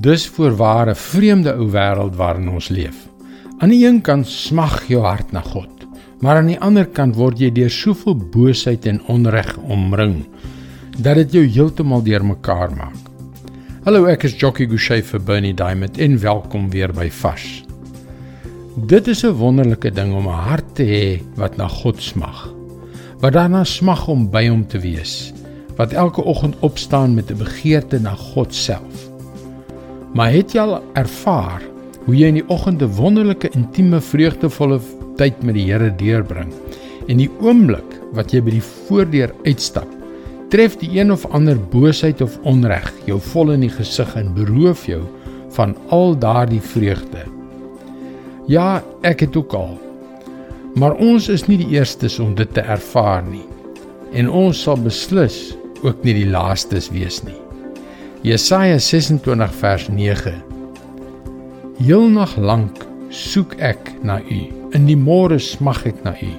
Dis voorware vreemde ou wêreld waarin ons leef. Aan die een kant smag jou hart na God, maar aan die ander kant word jy deur soveel boosheid en onreg omring dat dit jou heeltemal deurmekaar maak. Hallo, ek is Jockey Gouchee vir Bernie Diamond en welkom weer by Vars. Dit is 'n wonderlike ding om 'n hart te hê wat na God smag. Wat daarna smag om by hom te wees. Wat elke oggend opstaan met 'n begeerte na God self. Maar het jy al ervaar hoe jy in die oggende wonderlike intieme vreugdevolle tyd met die Here deurbring en die oomblik wat jy by die voordeur uitstap tref die een of ander boosheid of onreg jou vol in die gesig en beroof jou van al daardie vreugde Ja, ek het ook al. Maar ons is nie die eerstes om dit te ervaar nie. En ons sal beslis ook nie die laastes wees nie. Jesaja 26 vers 9. Heel nag lank soek ek na U. In die môre smag ek na U.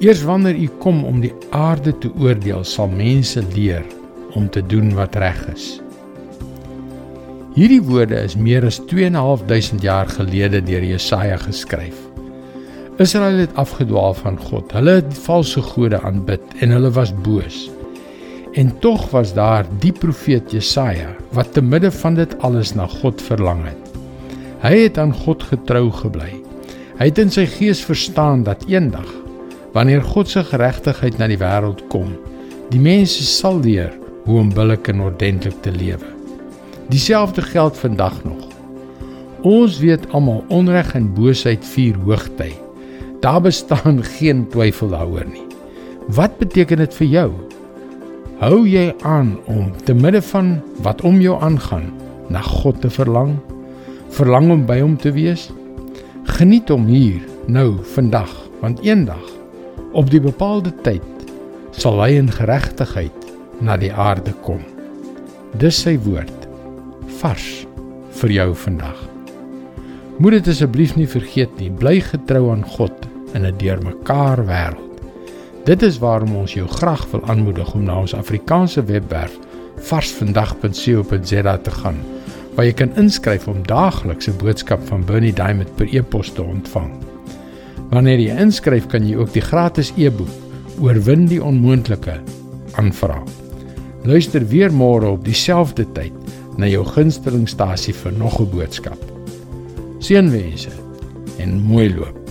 Eers wanneer U kom om die aarde te oordeel, sal mense leer om te doen wat reg is. Hierdie woorde is meer as 2.500 jaar gelede deur Jesaja geskryf. Israel het afgedwaal van God. Hulle het valse gode aanbid en hulle was boos. En tog was daar die profeet Jesaja wat te midde van dit alles na God verlang het. Hy het aan God getrou gebly. Hy het in sy gees verstaan dat eendag wanneer God se geregtigheid na die wêreld kom, die mense sal leer hoe om billik en ordentlik te lewe. Dieselfde geld vandag nog. Ons weet almal onreg en boosheid vier hoogtyd. Daar bestaan geen twyfel daaroor nie. Wat beteken dit vir jou? Hou jy aan om te midde van wat om jou aangaan na God te verlang? Verlang om by hom te wees? Geniet hom hier, nou, vandag, want eendag op die bepaalde tyd sal hy in geregtigheid na die aarde kom. Dis sy woord vars vir jou vandag. Moet dit asseblief nie vergeet nie, bly getrou aan God in 'n deurmekaar wêreld. Dit is waarom ons jou graag wil aanmoedig om na ons Afrikaanse webwerf varsvandag.co.za te gaan waar jy kan inskryf om daagliks 'n boodskap van Bernie Diamond per e-pos te ontvang. Wanneer jy inskryf, kan jy ook die gratis e-boek Oorwin die onmoontlike aanvra. Luister weer môre op dieselfde tyd na jou gunstelingstasie vir nog 'n boodskap. Seënwense en mooi loop.